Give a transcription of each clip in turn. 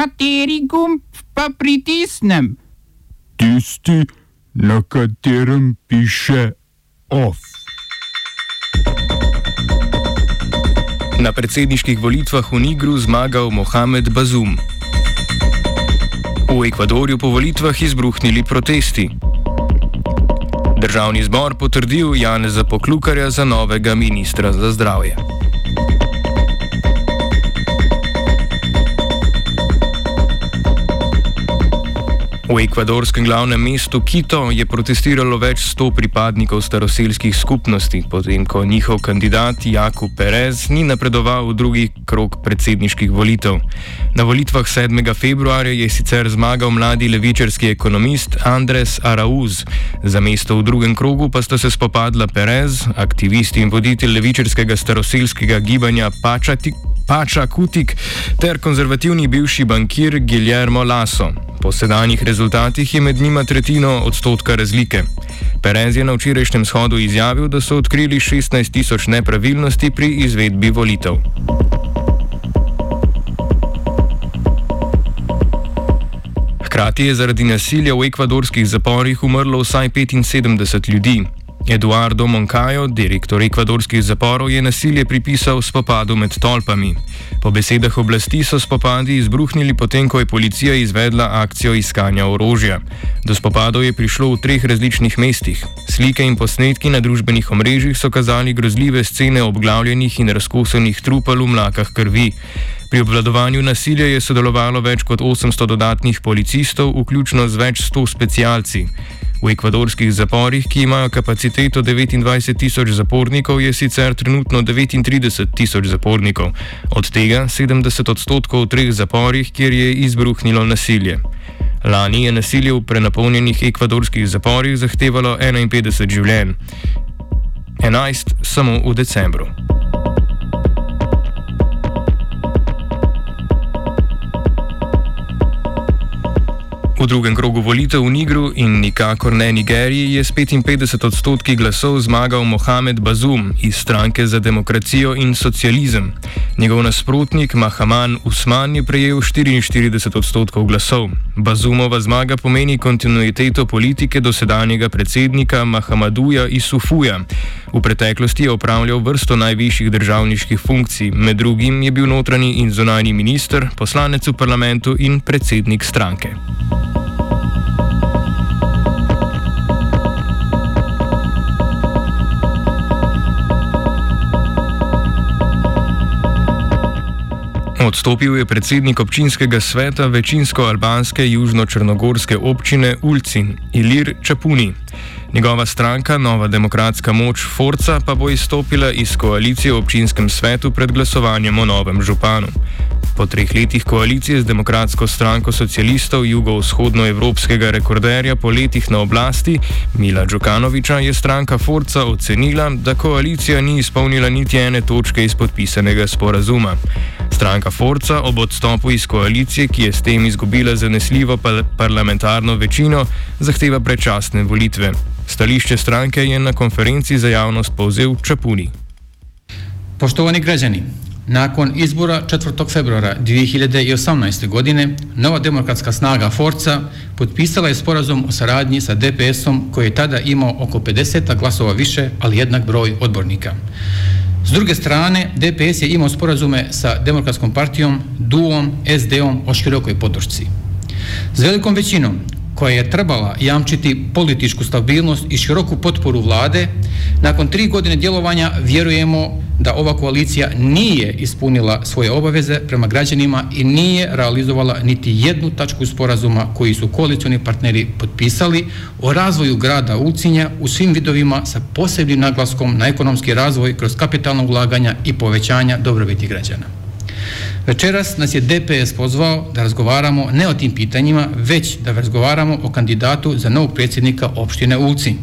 Kateri gumb pa pritisnem? Tisti, na katerem piše OF. Na predsedniških volitvah v Nigru zmagal Mohamed Bazum. V Ekvadorju po volitvah izbruhnili protesti. Državni zbor potrdil Janeza Poklukarja za novega ministra za zdravje. V ekvadorskem glavnem mestu Quito je protestiralo več sto pripadnikov staroselskih skupnosti, potem ko njihov kandidat Jakub Perez ni napredoval v drugi krok predsedniških volitev. Na volitvah 7. februarja je sicer zmagal mladi levičarski ekonomist Andres Arauz, za mesto v drugem krogu pa sta se spopadla Perez, aktivist in voditelj levičarskega staroselskega gibanja Pačatik. Pača Kutik ter konzervativni bivši bankir Guillermo Lasso. Po sedanjih rezultatih je med njima tretjino odstotka razlike. Perez je na včerajšnjem shodu izjavil, da so odkrili 16 tisoč nepravilnosti pri izvedbi volitev. Hkrati je zaradi nasilja v ekvadorskih zaporih umrlo vsaj 75 ljudi. Eduardo Moncayo, direktor ekvadorskih zaporov, je nasilje pripisal spopadu med tolpami. Po besedah oblasti so spopadi izbruhnili potem, ko je policija izvedla akcijo iskanja orožja. Do spopadov je prišlo v treh različnih mestih. Slike in posnetki na družbenih omrežjih so kazali grozljive scene obglavljenih in razkosenih trupel v mlakah krvi. Pri obvladovanju nasilja je sodelovalo več kot 800 dodatnih policistov, vključno z več 100 specialci. V ekvadorskih zaporih, ki imajo kapaciteto 29 tisoč zapornikov, je sicer trenutno 39 tisoč zapornikov, od tega 70 odstotkov v treh zaporih, kjer je izbruhnilo nasilje. Lani je nasilje v prenapolnjenih ekvadorskih zaporih zahtevalo 51 življenj, 11 samo v decembru. V drugem krogu volitev v Nigru in nikakor ne Nigeriji je s 55 odstotki glasov zmagal Mohamed Bazum iz stranke za demokracijo in socializem. Njegov nasprotnik Mahaman Usman je prejel 44 odstotkov glasov. Bazumova zmaga pomeni kontinuiteto politike dosedanjega predsednika Mahamaduja Isufuja. V preteklosti je opravljal vrsto najvišjih državniških funkcij, med drugim je bil notranji in zunani minister, poslanec v parlamentu in predsednik stranke. Odstopil je predsednik občinskega sveta večinsko albanske južno-črnogorske občine Ulcin, Ilir Čapuni. Njegova stranka, Nova demokratska moč Forca, pa bo izstopila iz koalicije v občinskem svetu pred glasovanjem o novem županu. Po treh letih koalicije z demokratsko stranko socialistov jugovzhodnoevropskega rekorderja po letih na oblasti Mila Džukanoviča je stranka Forca ocenila, da koalicija ni izpolnila niti ene točke iz podpisanega sporazuma. Stranka Forca ob odstopu iz koalicije, ki je s tem izgubila zanesljivo parlamentarno večino, zahteva predčasne volitve. Stališče stranke je na konferenci za javnost povzel Čapuni. Poštovani građani, nakon izbora 4. februara 2018. godine nova demokratska snaga Forca potpisala je sporazum o saradnji sa DPS-om koji je tada imao oko 50 glasova više, ali jednak broj odbornika. S druge strane, DPS je imao sporazume sa Demokratskom partijom, DUOM, SD-om o širokoj podršci. S velikom većinom koja je trebala jamčiti političku stabilnost i široku potporu vlade, nakon tri godine djelovanja vjerujemo da ova koalicija nije ispunila svoje obaveze prema građanima i nije realizovala niti jednu tačku sporazuma koji su koalicioni partneri potpisali o razvoju grada Ulcinja u svim vidovima sa posebnim naglaskom na ekonomski razvoj kroz kapitalna ulaganja i povećanja dobrobiti građana. Večeras nas je DPS pozvao da razgovaramo ne o tim pitanjima, već da razgovaramo o kandidatu za novog predsjednika opštine Ulci.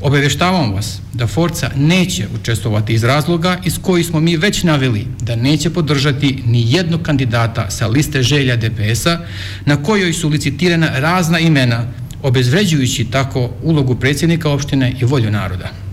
Obavještavam vas da Forca neće učestvovati iz razloga iz koji smo mi već naveli da neće podržati ni jednog kandidata sa liste želja DPS-a na kojoj su licitirana razna imena obezvređujući tako ulogu predsjednika opštine i volju naroda.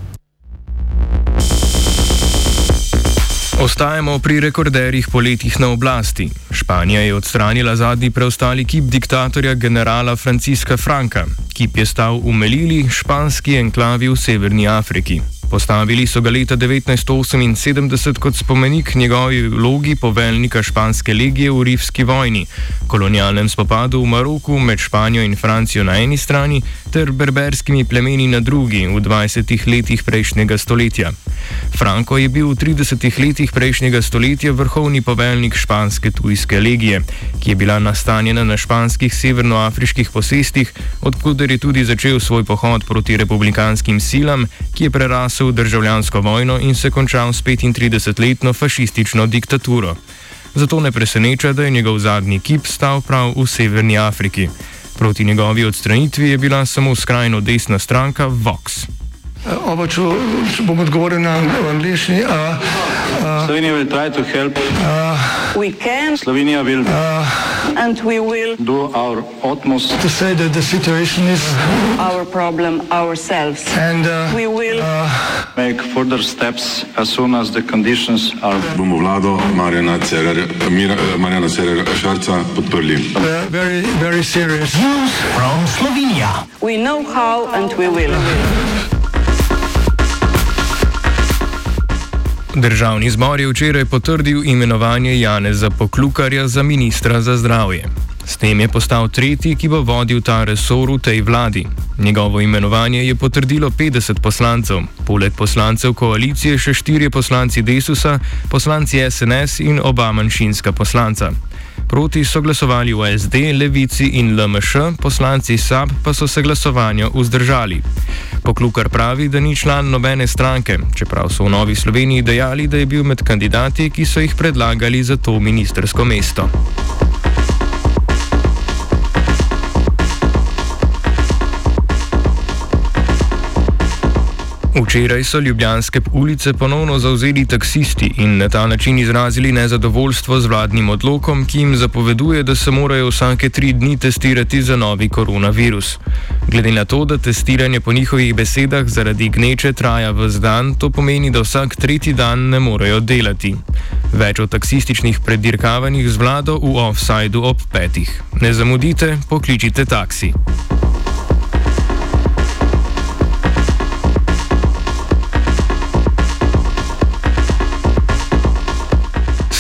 Ostajamo pri rekorderjih poletjih na oblasti. Španija je odstranila zadnji preostali kip diktatorja generala Franciska Franka. Kip je stal v Melili, španski enklavi v Severni Afriki. Postavili so ga leta 1978 kot spomenik njegovi vlogi poveljnika španske legije v Rifski vojni, kolonialnem spopadu v Maroku med Španijo in Francijo na eni strani ter berberskimi plemeni na drugi v 20 letih prejšnjega stoletja. Franco je bil v 30 letih prejšnjega stoletja vrhovni poveljnik španske tujske legije, ki je bila nastanjena na španskih severnoafriških posestih, odkuder je tudi začel svoj pohod proti republikanskim silam, ki je prerasel v državljansko vojno in se končal s 35-letno fašistično diktaturo. Zato ne preseneča, da je njegov zadnji kip stal prav v Severni Afriki. Proti njegovi odstranitvi je bila samo skrajno desna stranka Vox. Oba, če bom odgovoril na angliški. Slovenija bo poskušala pomagati. Slovenija bo naredila naš utmost, da bo rekla, da je situacija naš problem, naš sebe. In bomo naredili nadaljnje korake, as soon as the conditions are. Bomo vlado Marjana Cererja, Marjana Cererja Šarca podprli. Zelo, zelo resno. Slovenija. We know how and we will. Državni zbor je včeraj potrdil imenovanje Janeza Poklukarja za ministra za zdravje. S tem je postal tretji, ki bo vodil ta resor v tej vladi. Njegovo imenovanje je potrdilo 50 poslancev, poleg poslancev koalicije še štirje poslanci Desusa, poslanci SNS in oba manjšinska poslanca. Proti so glasovali v SD, Levici in LMŠ, poslanci SAB pa so se glasovanja vzdržali. Poklukar pravi, da ni član nobene stranke, čeprav so v Novi Sloveniji dejali, da je bil med kandidati, ki so jih predlagali za to ministersko mesto. Včeraj so ljubljanske ulice ponovno zauzeli taksisti in na ta način izrazili nezadovoljstvo z vladnim odlokom, ki jim zapoveduje, da se morajo vsake tri dni testirati za novi koronavirus. Glede na to, da testiranje po njihovih besedah zaradi gneče traja v zdan, to pomeni, da vsak tretji dan ne morejo delati. Več o taksističnih predirkavanjih z vlado v offsajdu ob petih. Ne zamudite, pokličite taksi.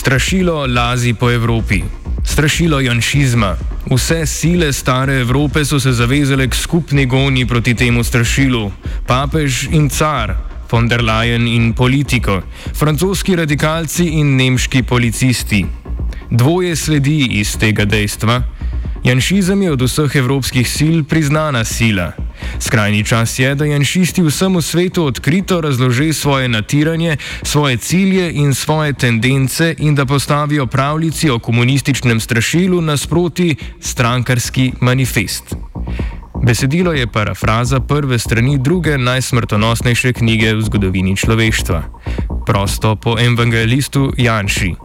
Strašilo lazi po Evropi. Strašilo janšizma. Vse sile stare Evrope so se zavezale k skupni goni proti temu strašilu. Papež in car, von der Leyen in politiko, francoski radikalci in nemški policisti. Dvoje sledi iz tega dejstva. Janšizem je od vseh evropskih sil priznana sila. Skrajni čas je, da janšisti vsemu svetu odkrito razložijo svoje natiranje, svoje cilje in svoje tendence in da postavijo pravljici o komunističnem strašilu nasproti strankarski manifest. Besedilo je parafraza prve strani druge najsmrtonosnejše knjige v zgodovini človeštva. Prosto po evangelistu Janši.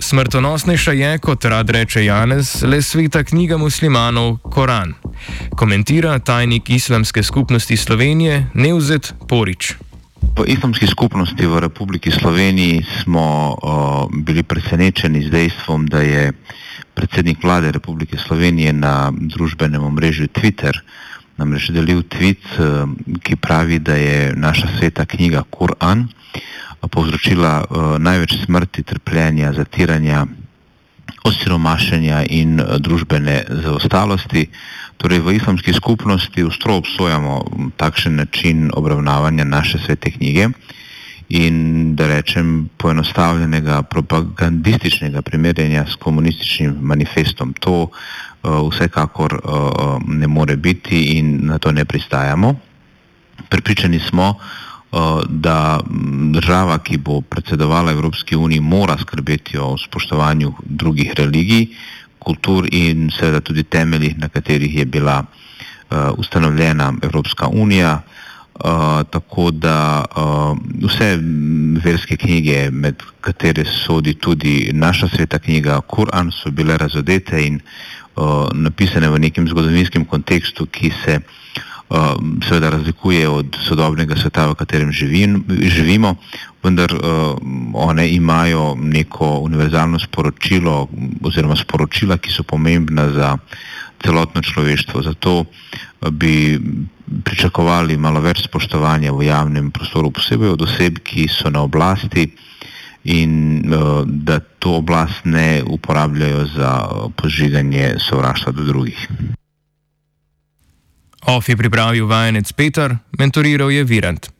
Smrtonosnejša je, kot rad reče Janez, le sveta knjiga muslimanov Koran. Komentira tajnik Islamske skupnosti Slovenije Neuzet Porič. V islamski skupnosti v Republiki Sloveniji smo uh, bili presenečeni z dejstvom, da je predsednik vlade Republike Slovenije na družbenem omrežju Twitter namreč delil tweet, uh, ki pravi, da je naša sveta knjiga Koran povzročila uh, največ smrti, trpljenja, zatiranja, osiromašenja in uh, družbene zaostalosti. Torej, v islamski skupnosti ustro obsojamo takšen način obravnavanja naše svete knjige in da rečem poenostavljenega propagandističnega primerjanja s komunističnim manifestom. To vsekakor uh, ne more biti in na to ne pristajamo. Pripričani smo, da država, ki bo predsedovala Evropski uniji, mora skrbeti o spoštovanju drugih religij, kultur in seveda tudi temeljih, na katerih je bila ustanovljena Evropska unija. Uh, tako da uh, vse verske knjige, med katere sodi tudi naša sveta knjiga Koran, so bile razodete in uh, napisane v nekem zgodovinskem kontekstu, ki se seveda razlikuje od sodobnega sveta, v katerem živim, živimo, vendar one imajo neko univerzalno sporočilo oziroma sporočila, ki so pomembna za celotno človeštvo. Zato bi pričakovali malo več spoštovanja v javnem prostoru, posebej od oseb, ki so na oblasti in da to oblast ne uporabljajo za požiganje sovraštva do drugih. OF je pripravil vajenec Peter, mentoriral je Virant.